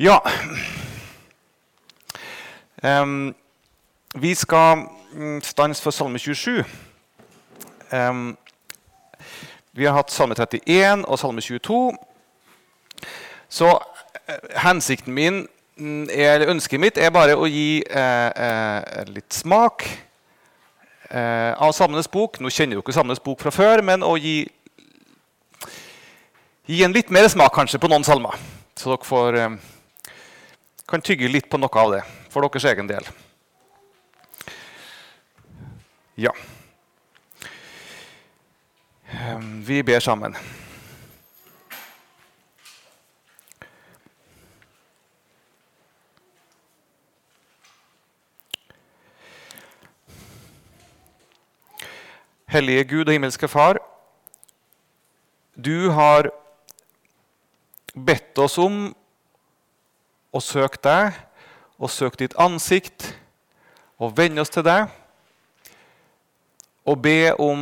Ja um, Vi skal stans stanse for Salme 27. Um, vi har hatt Salme 31 og Salme 22. Så uh, hensikten min, mm, er, eller ønsket mitt, er bare å gi uh, litt smak av Salmenes bok. Nå kjenner dere Salmenes bok fra før, men å gi, gi en litt mer smak kanskje på noen salmer. Så dere får, kan tygge litt på noe av det for deres egen del. Ja. Vi ber sammen. Hellige Gud og himmelske Far. Du har bedt oss om å søke deg og søke ditt ansikt og venne oss til deg og be om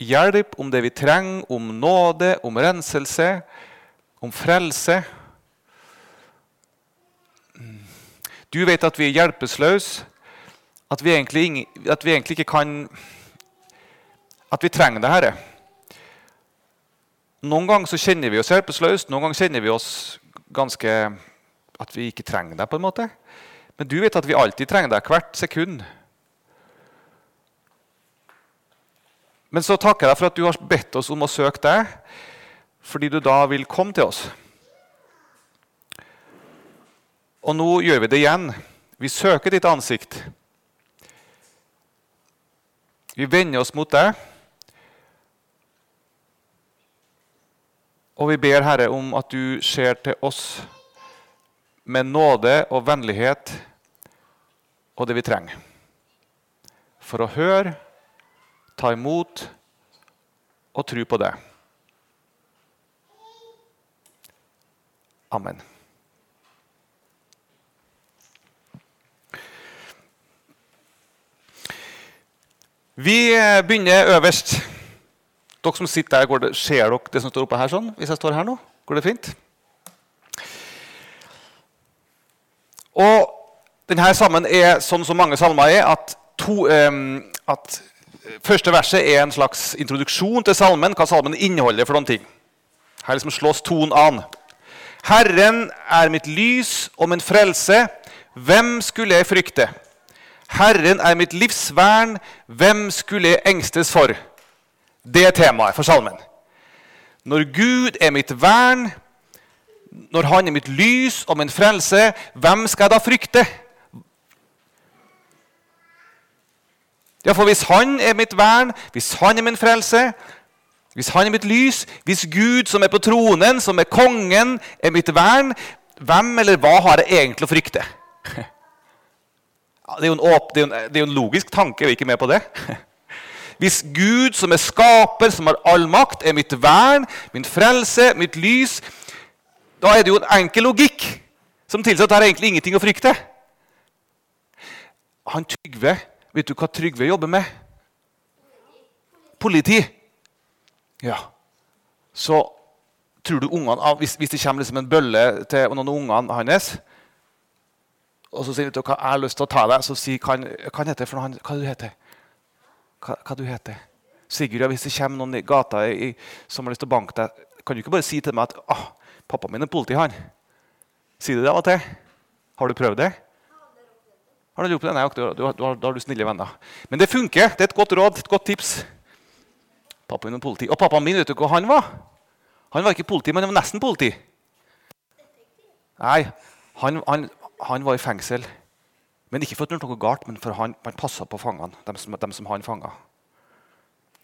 hjelp, om det vi trenger, om nåde, om renselse, om frelse. Du vet at vi er hjelpeløse, at, vi egentlig at vi egentlig ikke kan At vi trenger det, Herre. Noen ganger så kjenner vi oss hjelpeløse, noen ganger kjenner vi oss ganske At vi ikke trenger deg, på en måte. Men du vet at vi alltid trenger deg, hvert sekund. Men så takker jeg deg for at du har bedt oss om å søke deg, fordi du da vil komme til oss. Og nå gjør vi det igjen. Vi søker ditt ansikt. Vi vender oss mot deg. Og vi ber Herre om at du ser til oss med nåde og vennlighet og det vi trenger. For å høre, ta imot og tro på det. Amen. Vi begynner øverst. Dere som sitter der, går det, Ser dere det som står oppe her? sånn, hvis jeg står her nå? Går det fint? Og denne salmen er sånn som mange salmer er, at, to, um, at første verset er en slags introduksjon til salmen, hva salmen inneholder for noen ting. Her liksom slås tonen an. Herren er mitt lys og min frelse. Hvem skulle jeg frykte? Herren er mitt livsvern. Hvem skulle jeg engstes for? Det er temaet for salmen. Når Gud er mitt vern, når Han er mitt lys og min frelse, hvem skal jeg da frykte? Ja, for hvis Han er mitt vern, hvis Han er min frelse, hvis Han er mitt lys, hvis Gud som er på tronen, som er kongen, er mitt vern, hvem eller hva har jeg egentlig å frykte? Det, er jo en åp, det, er en, det er en logisk tanke, er vi ikke med på det? Hvis Gud som er skaper, som har all makt, er mitt vern, min frelse, mitt lys, da er det jo en enkel logikk som tilsier at det er egentlig ingenting å frykte. Han Trygve, vet du hva Trygve jobber med? Politi. Ja. Så tror du ungene, hvis, hvis det kommer liksom en bølle til noen av ungene hans og så sier du hva, jeg har lyst til å ta deg, så sier han hva heter for noe, han, hva du heter hva, hva du heter Sigurd, hvis det kommer noen i gata i, som har lyst til å banke deg, kan du ikke bare si til meg at ah, pappaen min er politi, han. Du det av og til? Har du prøvd det? Har du gjort det? Nei, da har du snille venner. Men det funker. Det er et godt råd, et godt tips. Pappaen min er politi. Og pappaen min, vet du hva han var? Han var ikke politi, men han var nesten politi. Nei, han, han, han var i fengsel. Men ikke for at han gjorde noe galt, men for han, han passa på fangene. Dem som, dem som han fanga.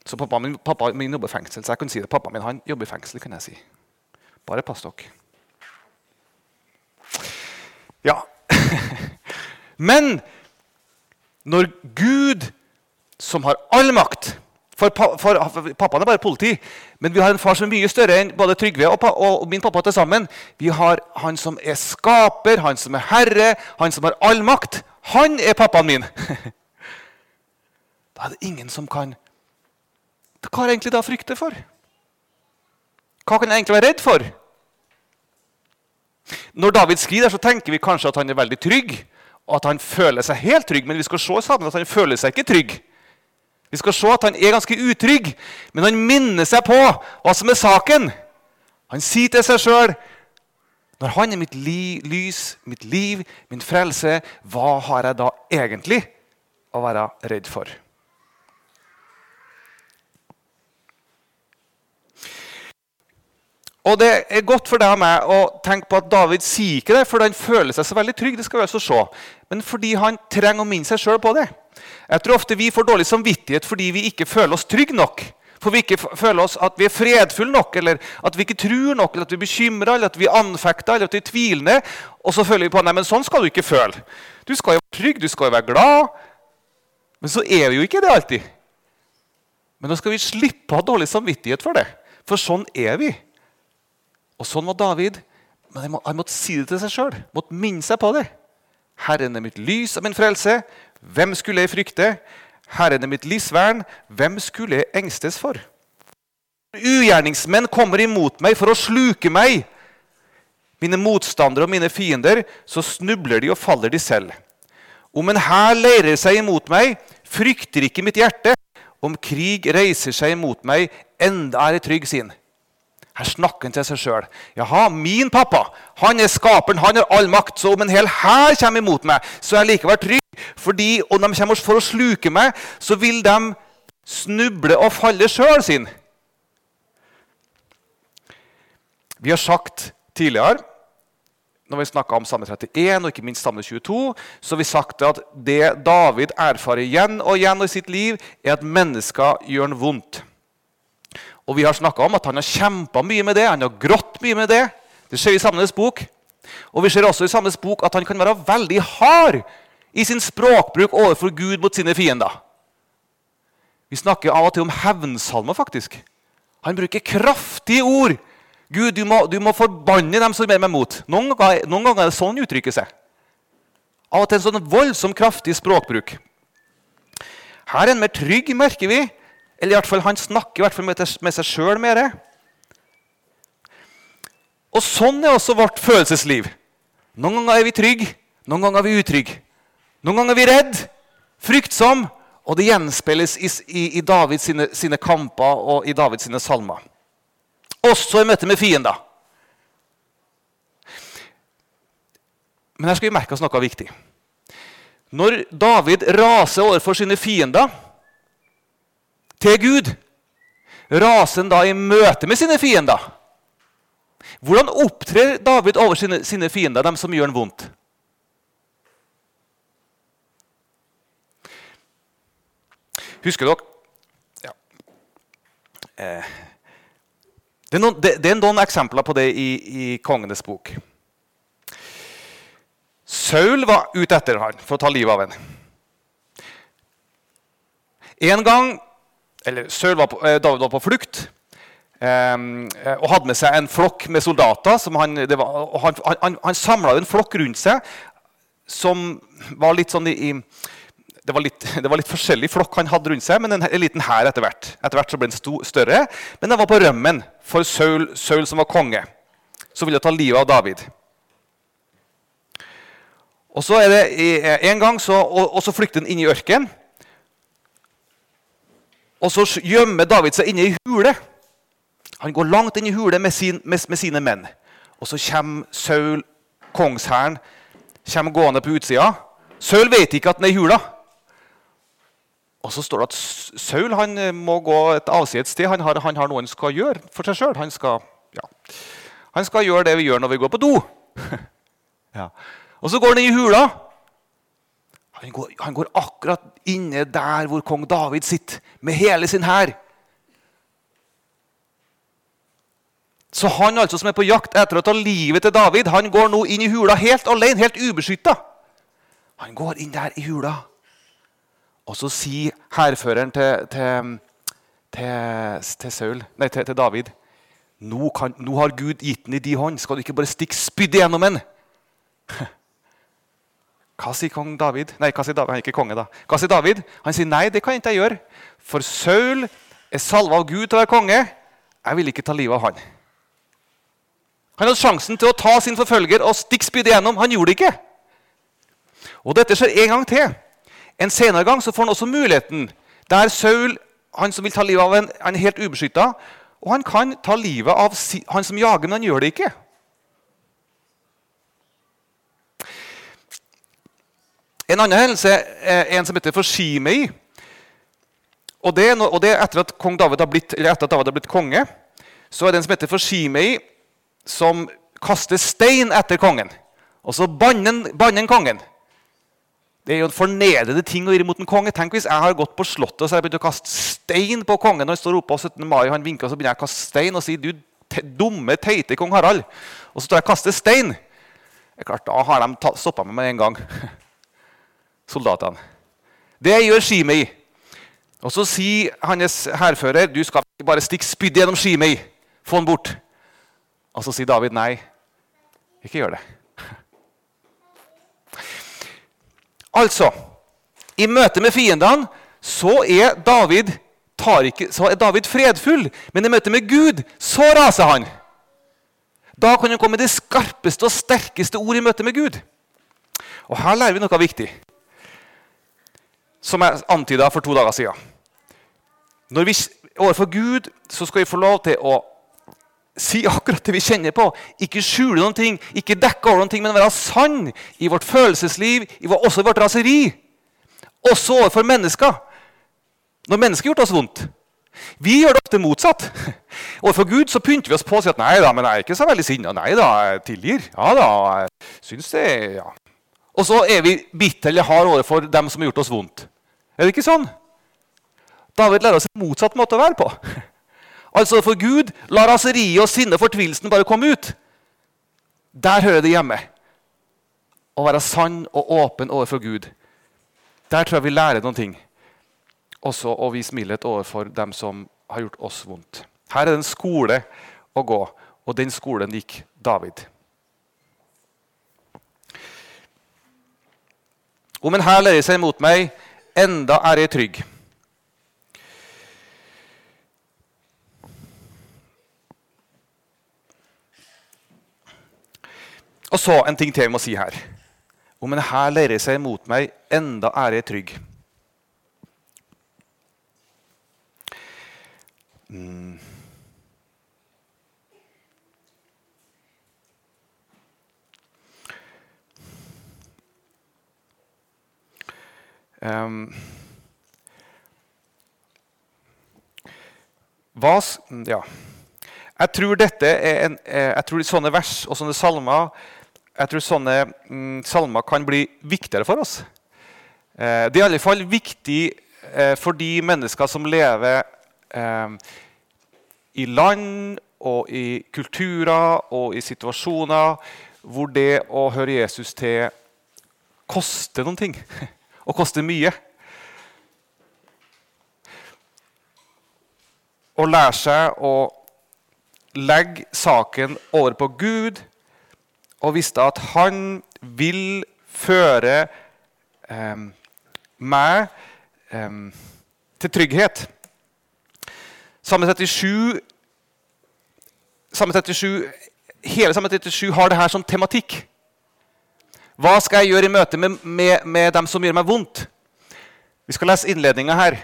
Så pappa min, pappa min jobber i fengsel, så jeg kan si det. Pappa min han jobber i fengsel. kan jeg si. Bare pass dere. Ja. Men når Gud, som har all makt for, for, for Pappaen er bare politi, men vi har en far som er mye større enn både Trygve og, og min pappa til sammen. Vi har han som er skaper, han som er herre, han som har all makt. Han er pappaen min! Da er det ingen som kan Hva er egentlig da frykte for? Hva kan jeg egentlig være redd for? Når David skriver, så tenker vi kanskje at han er veldig trygg, og at han føler seg helt trygg, men vi skal se at han føler seg ikke trygg. Vi skal se at han er ganske utrygg, men han minner seg på hva som er saken. Han sier til seg sjøl når han er mitt li lys, mitt liv, min frelse, hva har jeg da egentlig å være redd for? Og Det er godt for deg og meg å tenke på at David sier ikke det for han føler seg så veldig trygg. det skal vi også se, Men fordi han trenger å minne seg sjøl på det. Jeg tror ofte vi får dårlig samvittighet fordi vi ikke føler oss trygge nok. For vi ikke føler oss at vi er fredfulle nok, eller at vi ikke tror nok, eller at vi er bekymra, eller at vi er anfekta, eller at vi er tvilende. Og så føler vi på nei, men sånn skal du ikke føle. Du skal jo være trygg, du skal jo være glad. Men så er vi jo ikke det alltid. Men nå skal vi slippe å ha dårlig samvittighet for det. For sånn er vi. Og sånn var David. Men han måtte si det til seg sjøl. Måtte minne seg på det. Herren er mitt lys og min frelse. Hvem skulle jeg frykte? Herren er mitt livsvern. Hvem skulle jeg engstes for? Ugjerningsmenn kommer imot meg for å sluke meg. Mine motstandere og mine fiender, så snubler de og faller de selv. Om en hær leirer seg imot meg, frykter ikke mitt hjerte. Om krig reiser seg imot meg, enda er jeg trygg sin. Her snakker han til seg sjøl. Jaha, min pappa han er skaperen, han har all makt. Så om en hel hær kommer imot meg, så er jeg likevel trygg. Fordi om de kommer for å sluke meg, så vil de snuble og falle sjøl sin. Vi har sagt tidligere når vi snakka om Salme 31 og ikke minst Salme 22, så har vi sagt at det David erfarer igjen og igjen i sitt liv, er at mennesker gjør ham vondt. Og vi har snakka om at han har kjempa mye med det, han har grått mye med det. Det skjer i Samenes bok. Og vi ser også i Samenes bok at han kan være veldig hard i sin språkbruk overfor Gud mot sine fiender. Vi snakker av og til om hevnsalmer, faktisk. Han bruker kraftige ord. Gud, du må, du må forbanne dem som er meg mot. Noen ganger, noen ganger er det sånn uttrykket seg. Av og til en sånn voldsom kraftig språkbruk. Her er han mer trygg, merker vi. Eller i hvert fall, han snakker i hvert fall med seg sjøl mer. Og sånn er også vårt følelsesliv. Noen ganger er vi trygge, noen ganger er vi utrygge. Noen ganger er vi redd, fryktsom, og det gjenspeiles i, i, i Davids sine, sine, kamper og i Davids sine salmer. Også i møte med fiender. Men her skal vi merke oss noe viktig. Når David raser overfor sine fiender til Gud, raser han da i møte med sine fiender? Hvordan opptrer David over sine, sine fiender, dem som gjør ham vondt? Husker dere ja. eh. det, er noen, det, det, er noen, eksempler på det i, i Kongenes bok. Saul var ute etter han for å ta livet av ham. En gang eller Saul var på, eh, David var på flukt eh, og hadde med seg en flokk med soldater. Han, han, han, han samla en flokk rundt seg som var litt sånn i det var, litt, det var litt forskjellig flokk han hadde rundt seg, men en, en liten hær etter hvert. Etter hvert så ble den sto, større, men den var på rømmen for Saul, Saul som var konge. Som ville ta livet av David. Og så er det en gang så, og, og så flykter han inn i ørkenen. Og så gjemmer David seg inne i hule. Han går langt inn i hule med, sin, med, med sine menn. Og så kommer Saul, kongshæren, gående på utsida. Saul vet ikke at han er i hula. Og så står det at Saul han eh, må gå et avsides sted. Han har, han har, noe han skal gjøre for seg sjøl. Han, ja. han, skal gjøre det vi gjør når vi går på do. ja. Og så går han inn i hula. Han går, han går, akkurat inne der hvor kong David sitter, med hele sin hær. Så han altså som er på jakt etter å ta livet til David, han går nå inn i hula helt alene, helt ubeskytta. Han går inn der i hula, og så sier hærføreren til, til, til, til, Saul, nei, til, David nå, kan, nå, har Gud gitt den i din hånd. Skal du ikke bare stikke spydet gjennom den? Hva sier kong David? Nei, hva sier David? Han er ikke konge, da. Hva sier David? Han sier nei, det kan ikke jeg gjøre. For Saul er salva av Gud til å være konge. Jeg vil ikke ta livet av han. Han hadde sjansen til å ta sin forfølger og stikke spydet gjennom. Han gjorde det ikke. Og dette skjer en gang til. En senere gang så får han også muligheten. Der Saul, han som vil ta livet av en, er helt ubeskytta. Og han kan ta livet av si, han som jager, men han gjør det ikke. En annen hendelse er en som heter for Shimei. Og det, er no, og det er etter at, kong David har blitt, eller etter at David har blitt konge. Så er det en som heter for Shimei, som kaster stein etter kongen. Og så banner han kongen. Det er jo en fornedrende ting å gjøre mot en konge. Tenk hvis jeg har gått på Slottet og så har jeg begynt å kaste stein på kongen. når jeg står oppe på 17. mai, han vinker, og så begynner jeg å kaste stein og sier du te dumme, teite kong Harald. Og så står jeg og kaster stein. Det er klart, Da har de stoppa meg med en gang soldatene. Det gjør Shimei. Og så sier hans hærfører du skal ikke bare stikke spydet gjennom Shimei. Få han bort. Og så sier David nei. Ikke gjør det. Altså, i møte med fiendene så er David, ikke, så er David fredfull. Men i møte med Gud så raser han. Da kan han komme med det skarpeste og sterkeste ord i møte med Gud. Og her lærer vi noe viktig som jeg antyda for to dager siden. Når vi overfor Gud så skal vi få lov til å si akkurat det vi kjenner på. Ikke skjule noen ting, ikke dekke over noen ting, men være sann i vårt følelsesliv, også i vårt raseri. Også overfor mennesker. Når mennesker har gjort oss vondt. Vi gjør det ofte motsatt. Overfor Gud så pynter vi oss på og sier at nei da, men jeg er ikke så veldig sinna. Nei da, jeg tilgir. Ja da, jeg syns det ja. Og så er vi bitre eller harde overfor dem som har gjort oss vondt. Er det ikke sånn? David lærer oss en motsatt måte å være på. Altså for Gud, la raseriet og sinnet og fortvilelsen bare komme ut. Der hører det hjemme. Å være sann og åpen overfor Gud. Der tror jeg vi lærer noen ting. Også å vise mildhet overfor dem som har gjort oss vondt. Her er det en skole å gå, og den skolen gikk David. Om en hær leier seg mot meg, enda er jeg trygg. Og så en ting til jeg må si her. Om en hær lærer seg mot meg, enda er jeg trygg. Mm. Um, hva, ja. Jeg tror dette er en, eh, jeg tror sånne vers og sånne salmer jeg tror sånne mm, salmer kan bli viktigere for oss. Eh, det er i alle fall viktig eh, for de mennesker som lever eh, i land og i kulturer og i situasjoner hvor det å høre Jesus til koster noen ting. Og koster mye. Å lære seg å legge saken over på Gud og visste at han vil føre eh, meg eh, til trygghet. Samme 37, samme 37, hele Samme 37 har det her som tematikk. Hva skal jeg gjøre i møte med, med, med dem som gjør meg vondt? Vi skal lese innledninga her.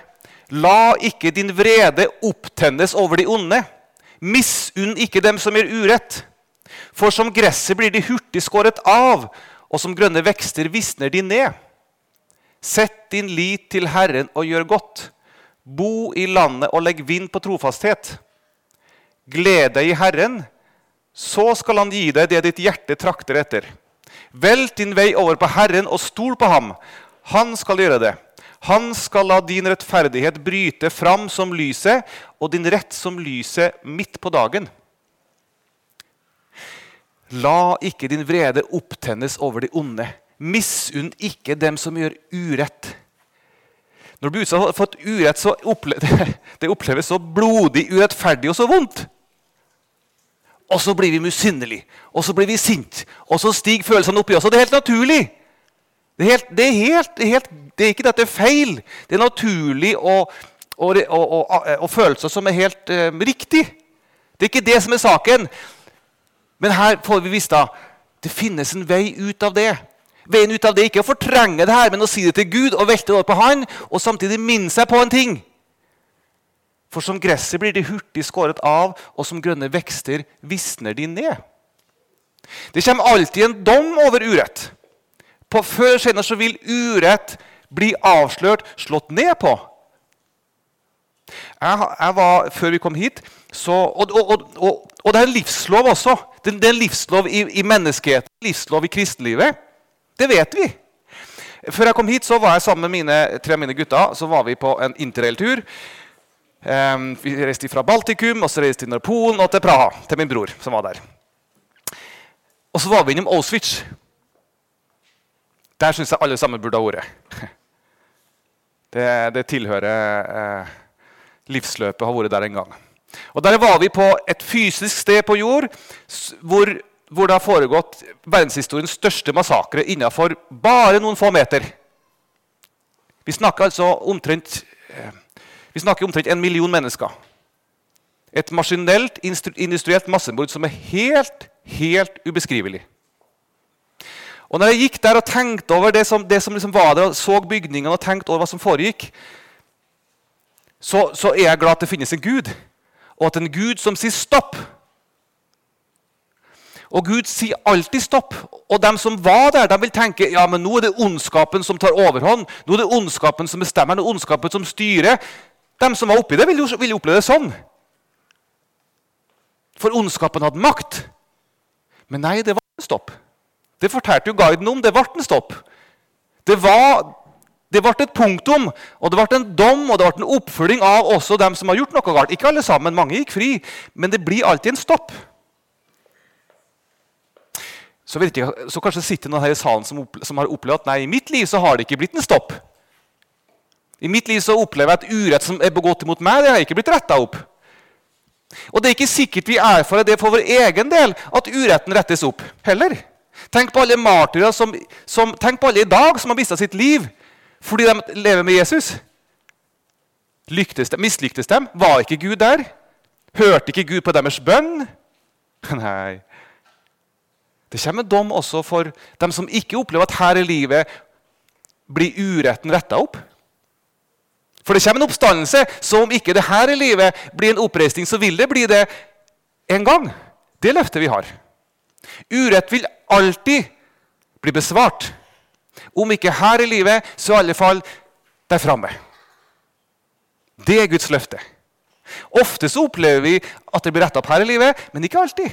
La ikke din vrede opptennes over de onde. Misunn ikke dem som gjør urett. For som gresset blir de hurtig skåret av, og som grønne vekster visner de ned. Sett din lit til Herren og gjør godt. Bo i landet og legg vind på trofasthet. Gled deg i Herren, så skal Han gi deg det ditt hjerte trakter etter. Velt din vei over på Herren og stol på ham. Han skal gjøre det. Han skal la din rettferdighet bryte fram som lyset, og din rett som lyset midt på dagen. La ikke din vrede opptennes over de onde. Misunn ikke dem som gjør urett. Når du blir utsatt for et urett, så oppleves det oppleves så blodig, urettferdig og så vondt. Og så blir vi misunnelige, og så blir vi sinte, og så stiger følelsene oppi oss. Og det er helt naturlig. Det er, helt, det, er helt, det, er helt, det er, ikke dette feil. Det er naturlig og, og, og, og følelser som er helt uh, riktig. Det er ikke det som er saken. Men her får vi vite at det finnes en vei ut av det. Veien ut av det ikke å fortrenge det her, men å si det til Gud og velte det over på Han, og samtidig minne seg på en ting. For som gresset blir de hurtig skåret av, og som grønne vekster visner de ned. Det kommer alltid en dom over urett. På Før eller senere så vil urett bli avslørt, slått ned på. Jeg, jeg var, Før vi kom hit så, og, og, og, og, det er en livslov også. Det, det er en livslov i, i menneskeheten, livslov i kristenlivet. Det vet vi. Før jeg kom hit, så var jeg sammen med mine, tre av mine gutter så var vi på en interrailtur. Vi reiste fra Baltikum og så reiste vi til Polen og til Praha, til min bror. som var der. Og så var vi innom Auschwitz. Der syns jeg alle sammen burde ha vært. Det, det tilhører eh, livsløpet har vært der en gang. Og Der var vi på et fysisk sted på jord hvor, hvor det har foregått verdenshistoriens største massakre innenfor bare noen få meter. Vi snakker altså omtrent, eh, vi snakker omtrent en million mennesker. Et maskinelt, industrielt massemord som er helt, helt ubeskrivelig. Og når jeg gikk der og tenkte over det som, det som liksom var der, og så bygningene og tenkte over hva som foregikk, så, så er jeg glad at det finnes en Gud og at en Gud som sier stopp Og Gud sier alltid stopp. Og de som var der, de vil tenke ja, men nå er det ondskapen som tar overhånd. Nå er det ondskapen som bestemmer, det er ondskapen som styrer. De som var oppi det, ville jo, ville oppleve det sånn. For ondskapen hadde makt. Men nei, det var en stopp. Det fortalte jo guiden om. Det ble en stopp. Det var det ble et punktum, og det ble en dom og det ble en oppfølging av også dem som har gjort noe galt. Ikke alle sammen, mange gikk fri, men det blir alltid en stopp. Så, jeg, så kanskje sitter noen her i salen som, som, har opplevd at nei, i mitt liv så har det ikke blitt en stopp. I mitt liv så opplever jeg at urett som er begått imot meg, det har ikke blitt retta opp. Og det er ikke sikkert vi erfarer det for vår egen del, at uretten rettes opp heller. Tenk på alle martyrer som, som, tenk på alle i dag som har mista sitt liv fordi de lever med Jesus. Lyktes de, mislyktes de? Var ikke Gud der? Hørte ikke Gud på deres bønn? Nei. Det kommer dom også for dem som ikke opplever at her i livet blir uretten retta opp. For det kommer en oppstandelse, så om ikke det her i livet blir en oppreisning, så vil det bli det en gang. Det løftet vi har. Urett vil alltid bli besvart. Om ikke her i livet, så i alle fall der framme. Det er Guds løfte. Ofte så opplever vi at det blir retta opp her i livet, men ikke alltid.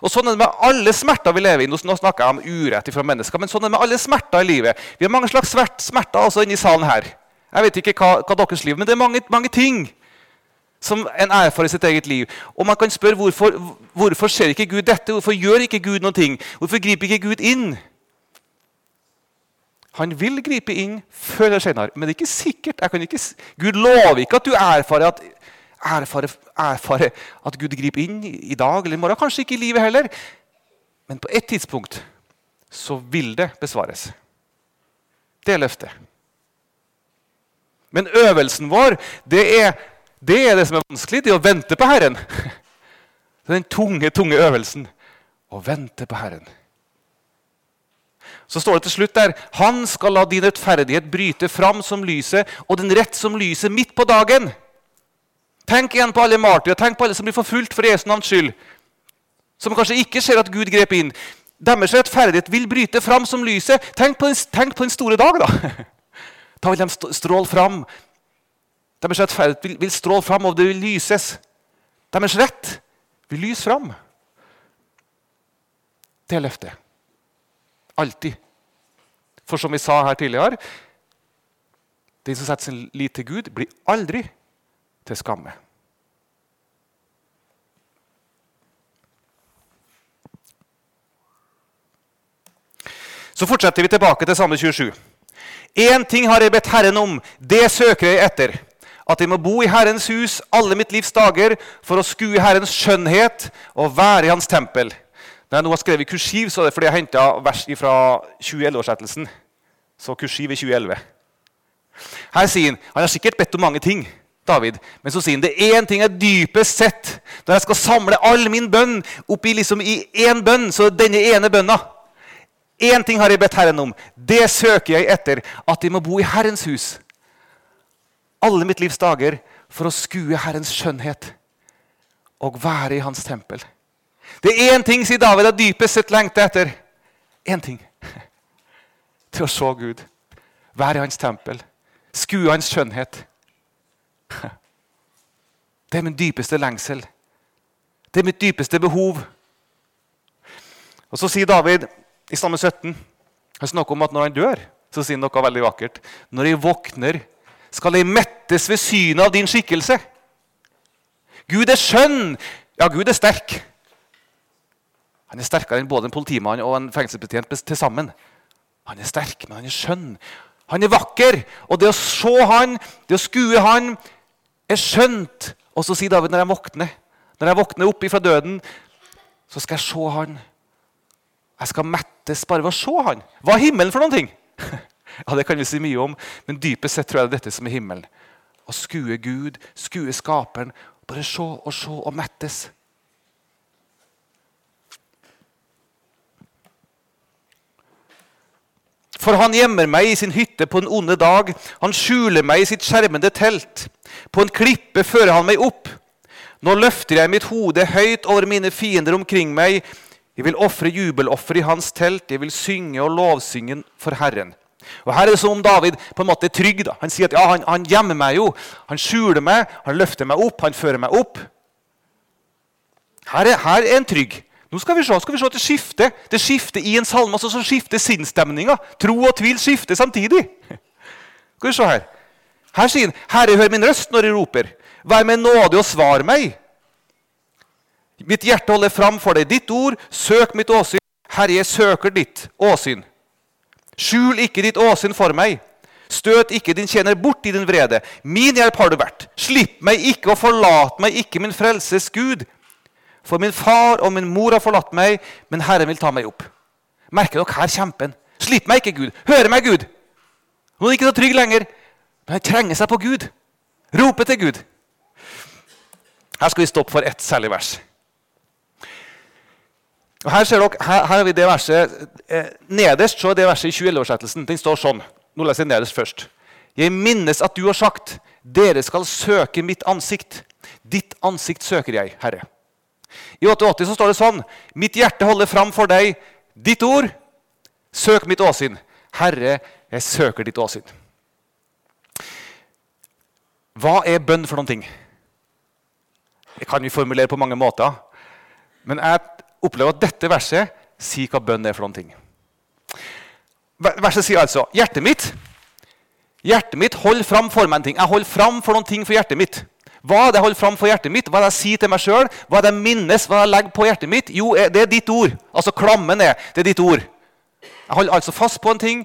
Og Sånn er det med alle smerter vi lever i. Nå snakker jeg om urett fra mennesker, men sånn er det med alle smerter i livet. Vi har mange slags smerter også inne i salen her. Jeg vet ikke hva, hva deres liv, men det er mange, mange ting som en erfarer i sitt eget liv. Og man kan spørre hvorfor, hvorfor ser ikke Gud dette? Hvorfor gjør ikke Gud noe? Hvorfor griper ikke Gud inn? Han vil gripe inn før eller senere, men det er ikke sikkert. Ikke, Gud lover ikke at du erfarer at, erfarer, erfarer at Gud griper inn i dag eller i morgen. Kanskje ikke i livet heller. Men på et tidspunkt så vil det besvares. Det løftet. Men øvelsen vår, det er, det er det som er vanskelig. Det er å vente på Herren. Det er den tunge, tunge øvelsen. Å vente på Herren. Så står det til slutt der Han skal la din rettferdighet bryte fram som lyset, og den rett som lyset midt på dagen. Tenk igjen på alle martyrer, tenk på alle som blir forfulgt for Jesu navns skyld. Som kanskje ikke ser at Gud grep inn. Deres rettferdighet vil bryte fram som lyset. Tenk på den, tenk på den store dag, da. Da vil de stråle fram. Deres rettferdighet vil, vil stråle fram, og det vil lyses. Deres rett vil lyse fram. Det er løftet. Alltid. For som vi sa her tidligere Den som setter sin lit til Gud, blir aldri til skamme. Så fortsetter vi tilbake til samme 27. Én ting har jeg bedt Herren om, det søker jeg etter. At jeg må bo i Herrens hus alle mitt livs dager for å skue Herrens skjønnhet og være i Hans tempel. Når jeg nå har skrevet kursiv, så er det fordi jeg henta vers fra 2011-oversettelsen. Så kursiv i 2011. Her sier han han har sikkert bedt om mange ting. David. Men så sier han det er én ting jeg dypest sett Når jeg skal samle all min bønn oppi liksom, i én bønn, så denne ene bønna Én ting har jeg bedt Herren om. Det søker jeg etter. At jeg må bo i Herrens hus alle mitt livs dager for å skue Herrens skjønnhet og være i Hans tempel. Det er én ting, sier David, jeg dypest sett lengter etter. Én ting. Til å se Gud. Være i Hans tempel. Skue Hans skjønnhet. Det er min dypeste lengsel. Det er mitt dypeste behov. Og Så sier David i Stamme 17 han snakker om at når han dør, så sier han noe veldig vakkert. Når jeg våkner, skal jeg mettes ved synet av din skikkelse. Gud er skjønn. Ja, Gud er sterk. Han er sterkere enn både en politimann og en fengselsbetjent til sammen. Han er sterk, men han er skjønn. Han er vakker. Og det å se han, det å skue han, er skjønt. Og så sier David når jeg våkner når jeg våkner opp fra døden, så skal jeg se han. Jeg skal mettes bare ved å se han. Hva er himmelen for noen ting? Ja, Det kan vi si mye om, men dypest sett tror jeg det er dette som er himmelen. Å skue Gud, skue Skaperen. Bare se og se og mettes. For han gjemmer meg i sin hytte på en onde dag. Han skjuler meg i sitt skjermende telt. På en klippe fører han meg opp. Nå løfter jeg mitt hode høyt over mine fiender omkring meg. Jeg vil ofre jubeloffer i hans telt. Jeg vil synge og lovsynge for Herren. Og Her er det som om David på en måte er trygg. Da. Han sier at ja, han, han gjemmer meg jo. Han skjuler meg, han løfter meg opp, han fører meg opp. Her er, her er en trygg. Nå skal vi se, skal vi se det skifter. Det skifter i en salme, altså så skifter sinnsstemninga. Tro og tvil skifter samtidig. Skal vi se Her Her sier han, 'Herre, hør min røst når jeg roper.' 'Vær meg nådig og svar meg.' Mitt hjerte holder fram for deg ditt ord. Søk mitt åsyn. Herre, jeg søker ditt åsyn. Skjul ikke ditt åsyn for meg. Støt ikke din tjener bort i din vrede. Min hjelp har du vært. Slipp meg ikke og forlat meg ikke, min frelses Gud. For min far og min mor har forlatt meg, men Herren vil ta meg opp. Merker dere her kjempen? Slipp meg ikke, Gud. Hører meg, Gud. Nå er han ikke så trygg lenger, men han trenger seg på Gud. Roper til Gud. Her skal vi stoppe for ett særlig vers. Og Her ser dere, her, her har vi det verset, eh, Nederst så er det verset i 2011-oversettelsen. Den står sånn. Nå leser jeg nederst først. Jeg minnes at du har sagt, dere skal søke mitt ansikt. Ditt ansikt søker jeg, Herre. I 88 så står det sånn Mitt hjerte holder fram for deg ditt ord. Søk mitt åsyn. Herre, jeg søker ditt åsyn. Hva er bønn for noen ting? Det kan vi formulere på mange måter. Men jeg opplever at dette verset sier hva bønn er for noen ting. Verset sier altså hjertet mitt Hjertet mitt holder fram for meg en ting. Jeg holder fram for noen ting for hjertet mitt. Hva er det jeg holder fram for hjertet mitt? Hva er det jeg sier til meg sjøl? Hva er det jeg minnes? Hva er det jeg legger på hjertet mitt? Jo, det er ditt ord. Altså klammen er det er ditt ord. Jeg holder altså fast på en ting.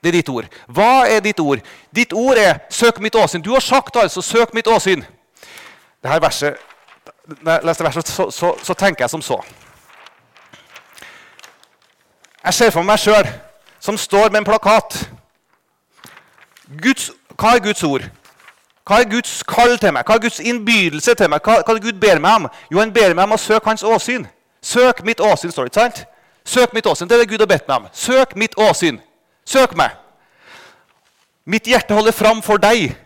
Det er ditt ord. Hva er ditt ord? Ditt ord er 'søk mitt åsyn'. Du har sagt altså 'søk mitt åsyn'. Dette verset, når jeg leser verset, så, så, så tenker jeg som så. Jeg ser for meg sjøl som står med en plakat. Guds, hva er Guds ord? Hva er Guds kall til meg? Hva er Guds innbydelse til meg? Hva, hva Gud ber meg om? Jo, han ber meg om å søke hans åsyn. Søk mitt åsyn, står det ikke sant? Søk mitt åsyn. Det er det Gud har bedt meg om. Søk mitt åsyn. Søk meg. Mitt hjerte holder fram for deg.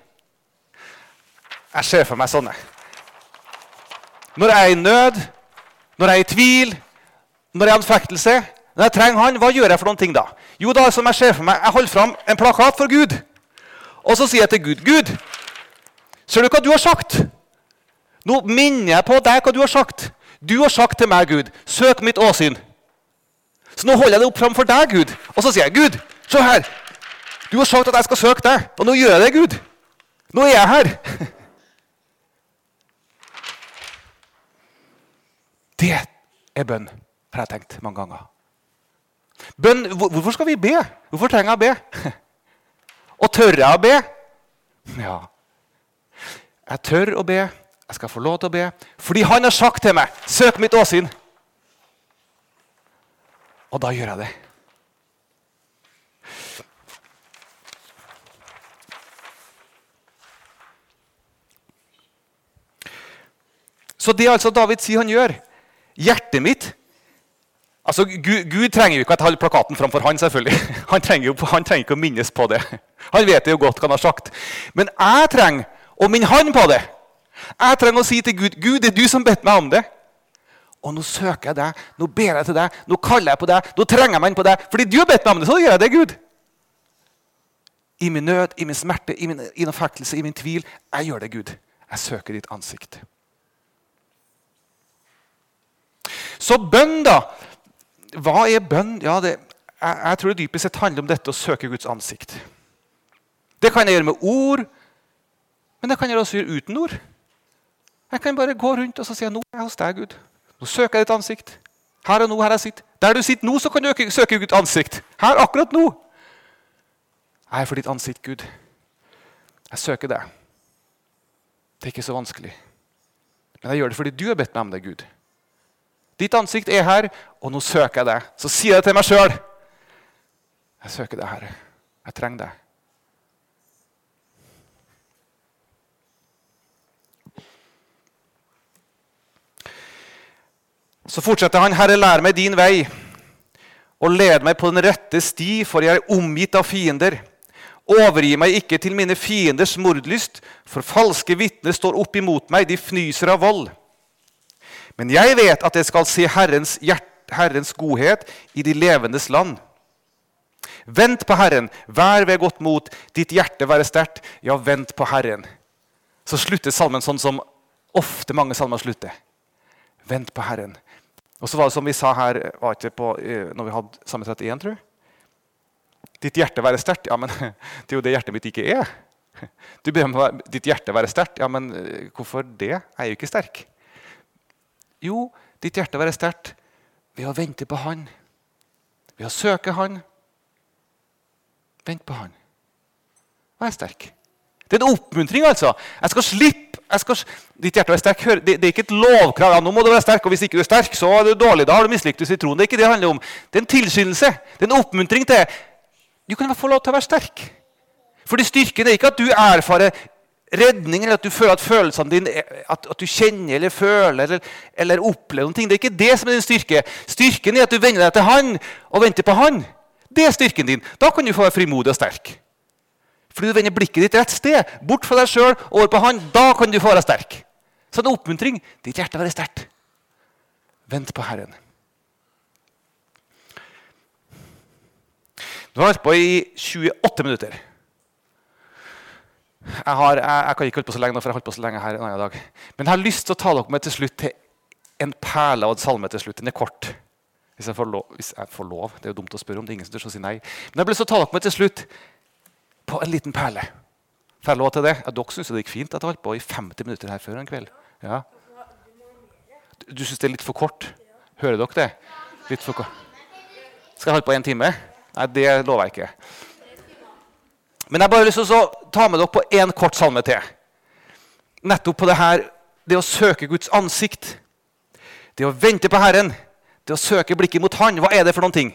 Jeg ser for meg sånne. Når jeg er i nød, når jeg er i tvil, når jeg er i anfektelse, når jeg trenger Han, hva gjør jeg for noen ting da? Jo, da som jeg ser for meg, jeg holder fram en plakat for Gud. Og så sier jeg til Gud Gud, Ser du hva du har sagt? Nå minner jeg på deg hva du har sagt. Du har sagt til meg, Gud, søk mitt åsyn. Så nå holder jeg det opp framfor deg, Gud. Og så sier jeg, Gud, se her. Du har sagt at jeg skal søke deg, og nå gjør jeg det, Gud. Nå er jeg her. Det er bønn, har jeg tenkt mange ganger. Bønn, Hvorfor skal vi be? Hvorfor trenger jeg å be? Og tør jeg å be? Ja, jeg tør å be. Jeg skal få lov til å be. Fordi han har sagt til meg 'Søk mitt åsyn'. Og da gjør jeg det. Så det er altså David sier han gjør Hjertet mitt Altså, Gud, Gud, trenger jo ikke å holder plakaten framfor han, selvfølgelig. Han trenger, jo, han trenger ikke å minnes på det. Han vet jo godt hva han har sagt. Men jeg trenger å minne han på det. Jeg trenger å si til Gud Gud, det er du som bedt meg om det. Og nå søker jeg deg, nå ber jeg til deg, nå kaller jeg på deg, nå trenger jeg meg inn på deg. Fordi du har bedt meg om det, så gjør jeg det, Gud. I min nød, i min smerte, i min innfektelse, i min tvil. Jeg gjør det, Gud. Jeg søker ditt ansikt. Så bønn, da. Hva er bønn? Ja, det, jeg, jeg, tror det dypest sett handler om dette å søke Guds ansikt. Det kan jeg gjøre med ord, men det kan jeg også gjøre uten ord. Jeg kan bare gå rundt og si nå er jeg hos deg, Gud. Nå søker jeg ditt ansikt. Her og nå, her jeg sitter. Der du sitter nå, så kan du søke Guds ansikt. Her, akkurat nå. Jeg er for ditt ansikt, Gud. Jeg søker deg. Det er ikke så vanskelig. Men jeg gjør det fordi du har bedt meg om det, Gud. Ditt ansikt er her, og nå søker jeg deg. Så sier jeg det til meg sjøl. Jeg søker deg, Herre. Jeg trenger deg. Så fortsetter han, Herre, lær meg din vei, og led meg på den rette sti, for jeg er omgitt av fiender. Overgi meg ikke til mine fienders mordlyst, for falske vitner står opp imot meg, de fnyser av vold. Men jeg vet at jeg skal se Herrens, Herrens godhet i de levendes land. Vent på Herren, vær ved godt mot, ditt hjerte være sterkt. Ja, vent på Herren. Så slutter salmen sånn som ofte mange salmer slutter. Vent på Herren. Og så var det som vi sa her var ikke på, eh, når vi hadde Salme 31, tror jeg. Ditt hjerte være sterkt. Ja, men det er jo det hjertet mitt ikke er. Du ber om ditt hjerte være sterkt. Ja, men eh, hvorfor det? Jeg er jo ikke sterk. Jo, ditt hjerte være sterkt ved å vente på Han. Ved å søke Han. Vent på Han. Vær sterk. Det er en oppmuntring, altså. Jeg skal slippe jeg skal, Ditt hjerte er sterk. Det, det, er ikke et lovkrav. Ja, nå må du være sterk, og Hvis ikke du er sterk, så er du dårlig. Da har du mislyktes i troen. Det er ikke det det handler om. Det er en tilskyndelse. Det er en oppmuntring til Du kan få lov til å være sterk. Fordi styrken er ikke at du erfarer redning, eller at du føler at følelsene dine at, at, du kjenner eller føler eller, eller opplever noe. Det er ikke det som er din styrke. Styrken er at du vender deg til Han og venter på Han. Det er styrken din. Da kan du få være frimodig og sterk. Fordi du vender blikket ditt rett sted, bort fra deg sjøl, over på Han. Da kan du få være sterk. Så en oppmuntring. Ditt hjerte være sterkt. Vent på Herren. Du har holdt på i 28 minutter. Jeg, har, jeg, jeg, kan ikke holde på så lenge nå, for jeg holdt på så lenge her en annen dag. Men jeg har lyst til å ta dere med til slutt til en perle av en salme til slutt. Den er kort. Hvis jeg, lov, hvis jeg får lov. Det er jo dumt å spørre om. det er ingen som tør si nei. Men jeg har lyst til å ta dere med til slutt på en liten perle. Får jeg lov til det? Ja, dere syns det gikk fint at jeg holdt på i 50 minutter her før en kveld. Ja. Du syns det er litt for kort? Hører dere det? Litt for kort. Skal jeg holde på en time? Nei, det lover jeg ikke. Men jeg bare lyst til å ta med dere på én kort salme til. Nettopp på det her, det å søke Guds ansikt. Det å vente på Herren. Det å søke blikket mot Han. Hva er det for noen ting?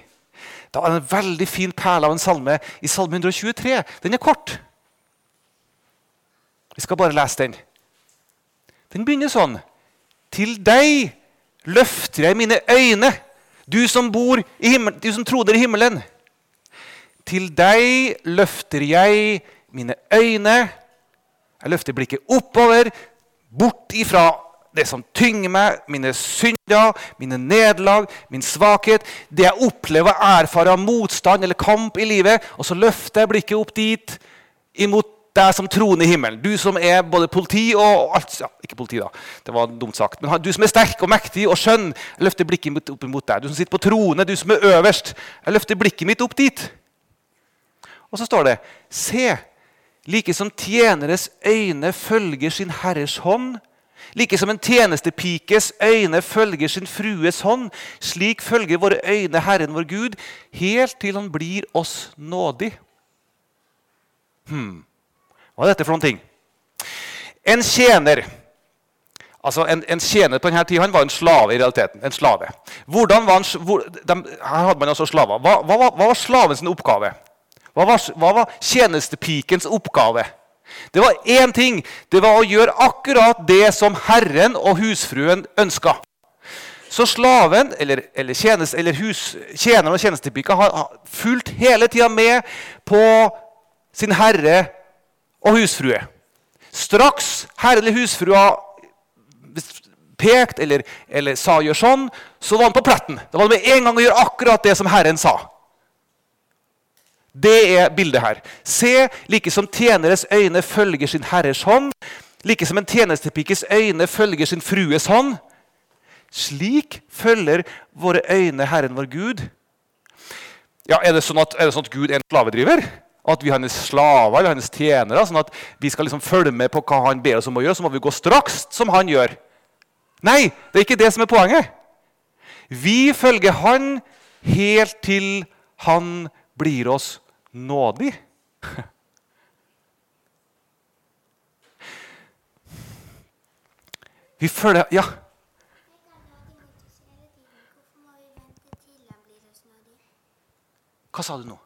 Da er det en veldig fin perle av en salme i Salme 123. Den er kort. Vi skal bare lese den. Den begynner sånn. Til deg løfter jeg mine øyne, du som, bor i himmelen, du som troner i himmelen. Til deg løfter jeg mine øyne. Jeg løfter blikket oppover, bort ifra det som tynger meg, mine synder, mine nederlag, min svakhet. Det jeg opplever og erfarer av motstand eller kamp i livet. Og så løfter jeg blikket opp dit, imot deg som troner i himmelen. Du som er både politi og alt, ja, Ikke politi, da. Det var dumt sagt. Men du som er sterk og mektig og skjønn. Jeg løfter blikket opp imot deg. Du som sitter på trone, du som er øverst. Jeg løfter blikket mitt opp dit. Og så står det Se, like som tjeneres øyne følger sin herres hånd, like som en tjenestepikes øyne følger sin frues hånd, slik følger våre øyne Herren vår Gud, helt til Han blir oss nådig. Hmm. Hva er dette for noen ting? En tjener Altså, en, en tjener på denne tida han var en slave. i realiteten, en slave. Han, hvor, de, her hadde man altså slaver. Hva, hva, hva var slavens oppgave? Hva var, hva var tjenestepikens oppgave? Det var én ting. Det var å gjøre akkurat det som Herren og husfruen ønska. Så slaven eller, eller, tjenest, eller hus, tjeneren og tjenestepika har, fulgt hele tida med på sin herre og husfrue. Straks herre eller husfrua pekte eller, eller, sa 'gjør sånn', så var han på pletten. Det var med en gang å gjøre akkurat det som Herren sa. Det er bildet her. Se, like som tjeneres øyne følger sin herres hånd, like som en tjenestepikes øyne følger sin frues hånd, slik følger våre øyne Herren vår Gud. Ja, Er det sånn at, det sånn at Gud er en slavedriver? At vi har hennes slaver eller hennes tjenere? Sånn at vi skal liksom følge med på hva han ber oss om å gjøre, så må vi gå straks som han gjør? Nei, det er ikke det som er poenget. Vi følger han helt til han blir oss nådig. Vi følger Ja? Hva sa du nå?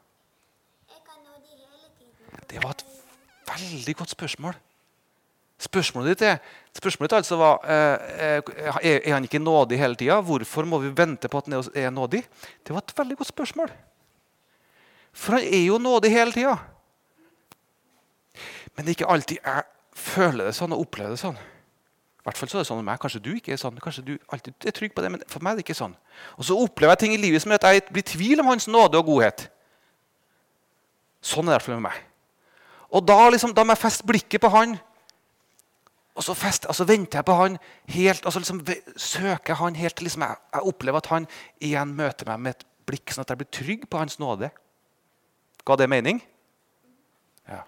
Det var et veldig godt spørsmål. Spørsmålet ditt er, spørsmålet altså var eh, er, er han ikke nådig hele tida. Hvorfor må vi vente på at han er nådig? Det var et veldig godt spørsmål. For han er jo nådig hele tida. Men det er ikke alltid jeg føler det sånn og opplever det sånn. I hvert fall så er det sånn med meg. Kanskje du ikke er sånn. Kanskje du alltid er trygg på det, men for meg er det ikke sånn. Og så opplever jeg ting i livet som gjør at jeg blir i tvil om hans nåde og godhet. Sånn er det iallfall med meg. Og da, liksom, da må jeg feste blikket på han. Og så, fest, og så venter jeg på han helt, og så liksom søker han helt til liksom jeg, jeg, opplever at han igjen møter meg med et blikk, sånn at jeg blir trygg på hans nåde. Ga det mening? Ja.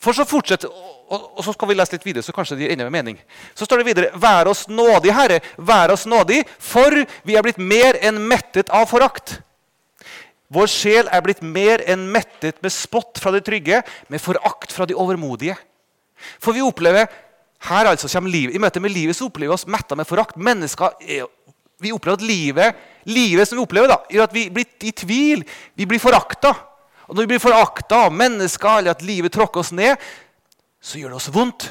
For så fortsetter, og, så skal vi lese litt videre, så kanskje det gir enda mening. Så står det videre.: Vær oss nådig, Herre, vær oss nådig, for vi er blitt mer enn mettet av forakt. Vår sjel er blitt mer enn mettet med spott fra det trygge, med forakt fra de overmodige. For vi opplever her altså kommer livet. I møte med livet så opplever vi oss metta med forakt. Mennesker er, Vi opplever at livet, livet som vi opplever, da, gjør at vi blir i tvil. Vi blir forakta. Og når vi blir forakta av mennesker, eller at livet tråkker oss ned, så gjør det oss vondt.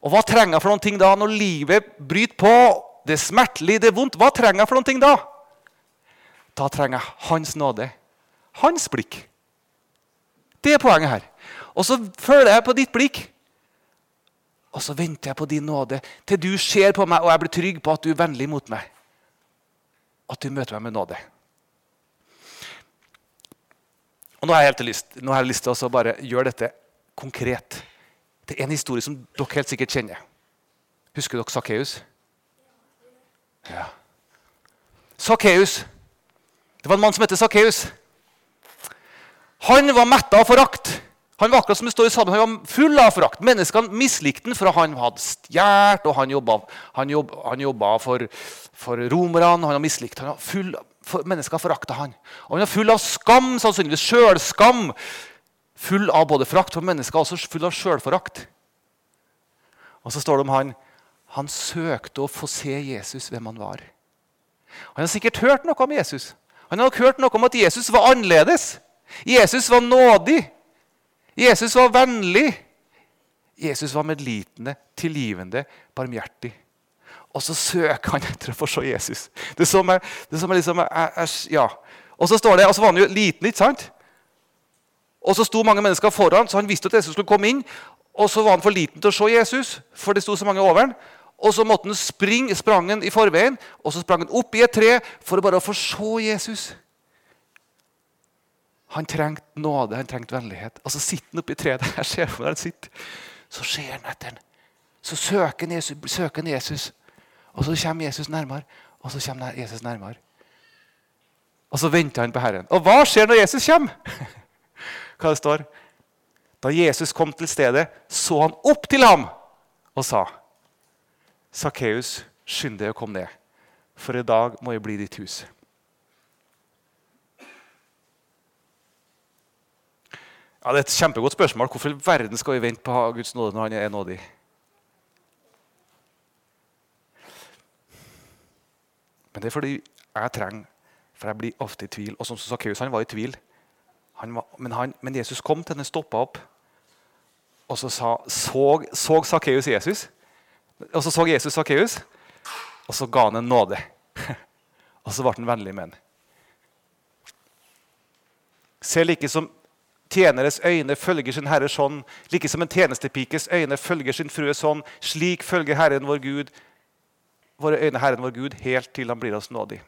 Og hva trenger jeg for noen ting da, når livet bryter på? Det er smertelig, det er vondt. Hva trenger jeg for noen ting da? Da trenger jeg Hans nåde. Hans blikk. Det er poenget her. Og så føler jeg på ditt blikk. Og så venter jeg på din nåde til du ser på meg og jeg blir trygg på at du er vennlig mot meg. At du møter meg med nåde. Og Nå har jeg, lyst, nå har jeg lyst til å bare gjøre dette konkret. Er en historie som dere helt sikkert kjenner. Husker dere Sakkeus? Ja. Sakkeus. Det var en mann som het Sakkeus. Han var metta av forakt. Han var akkurat som det står i salmen, han var full av forakt. Menneskene mislikte han for han hadde stjålet, og han jobba, han jobb, han jobba for, for romerne. Han var mislikt. Han var full av Mennesker forakta han. Og han var full av skam, sannsynligvis sjølskam. Full av både forakt for mennesker og full av sjølforakt. Og så står det om han han søkte å få se Jesus hvem han var. Han har sikkert hørt noe om Jesus. Han har nok hørt noe om at Jesus var annerledes. Jesus var nådig. Jesus var vennlig. Jesus var medlitende, tilgivende, barmhjertig. Og så søker han etter å få se Jesus. Det er som, er, det er som er liksom, jeg, ja. Og så står det, og så var han jo liten, ikke sant? Og så sto mange mennesker foran, så han visste at Jesus skulle komme inn. Og så var han for liten til å se Jesus, for det sto så mange over han. Og så måtte han springe, sprang han i forveien, og så sprang han opp i et tre for å bare få se Jesus. Han trengte nåde, han trengte vennlighet. Og så sitter han oppi treet der. ser for han sitter. Så ser han etter ham. Så søker han Jesus, søker han Jesus. Og så kommer Jesus nærmere, og så kommer Jesus nærmere. Og så venter han på Herren. Og hva skjer når Jesus kommer? Hva det står? Da Jesus kom til stedet, så han opp til ham og sa Sakkeus, skynd deg å komme ned, for i dag må jeg bli ditt hus. Ja, Det er et kjempegodt spørsmål. Hvorfor i verden skal vi vente på Guds nåde når han er nådig? Men det er fordi jeg trenger For jeg blir ofte i tvil. Og som Sakkeus, han var i tvil. Han var, men, han, men, Jesus kom til henne, stoppa opp. Og så sa, så, Sakkeus Jesus. Og så så Jesus Sakkeus, og så ga han en nåde. og så ble han vennlig med ham. Se like som tjeneres øyne følger sin herres hånd, like som en tjenestepikes øyne følger sin frue sånn, slik følger Herren vår Gud, våre øyne Herren vår Gud, helt til han blir oss nådig.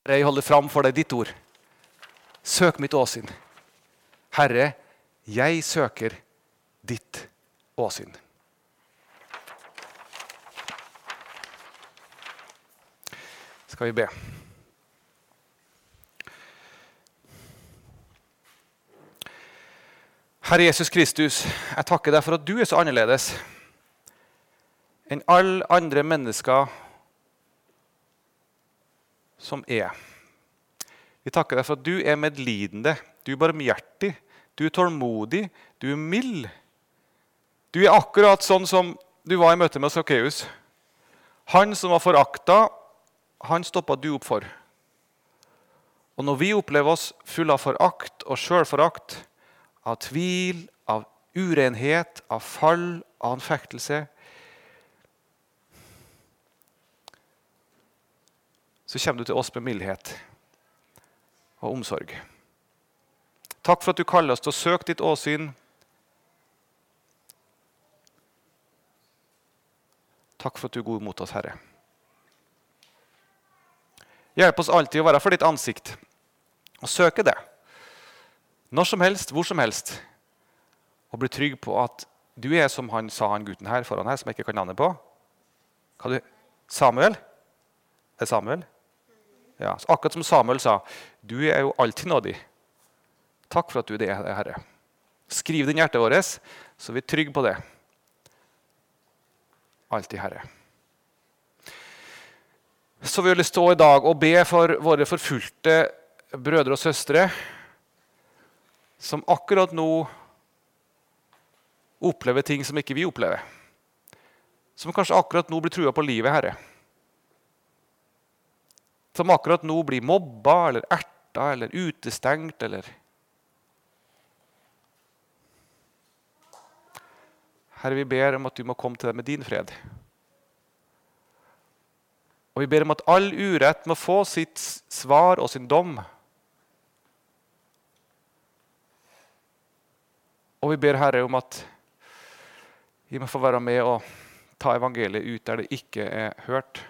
Herre, jeg holder fram for deg ditt ord. Søk mitt åsyn. Herre, jeg søker ditt åsyn. Skal vi be. Herre Jesus Kristus, jeg takker deg for at du er så annerledes enn alle andre mennesker som er. Vi takker deg for at du er medlidende, du er barmhjertig, du er tålmodig, du er mild. Du er akkurat sånn som du var i møte med Sakkeus. Han som var forakta, han stoppa du opp for. Og når vi opplever oss fulle av forakt og sjølforakt, av tvil, av urenhet, av fall, av anfektelse Så kommer du til oss med mildhet og omsorg. Takk for at du kaller oss til å søke ditt åsyn. Takk for at du er god mot oss, Herre. Hjelp oss alltid å være for ditt ansikt og søke det. Når som helst, hvor som helst. Og bli trygg på at du er som han sa han gutten her foran her, som jeg ikke kan navnet på. Hva du, Samuel? Er det Samuel? Ja, akkurat som Samuel sa, du er jo alltid nådig. Takk for at du er det, Herre. Skriv det i hjertet vårt, så vi er trygge på det. Alltid, Herre. Så vi vil stå i dag og be for våre forfulgte brødre og søstre som akkurat nå opplever ting som ikke vi opplever. Som kanskje akkurat nå blir trua på livet, Herre. Som akkurat nå blir mobba eller erta eller utestengt eller Herre, vi ber om at du må komme til deg med din fred. Og vi ber om at all urett må få sitt svar og sin dom. Og vi ber Herre om at vi må få være med og ta evangeliet ut der det ikke er hørt.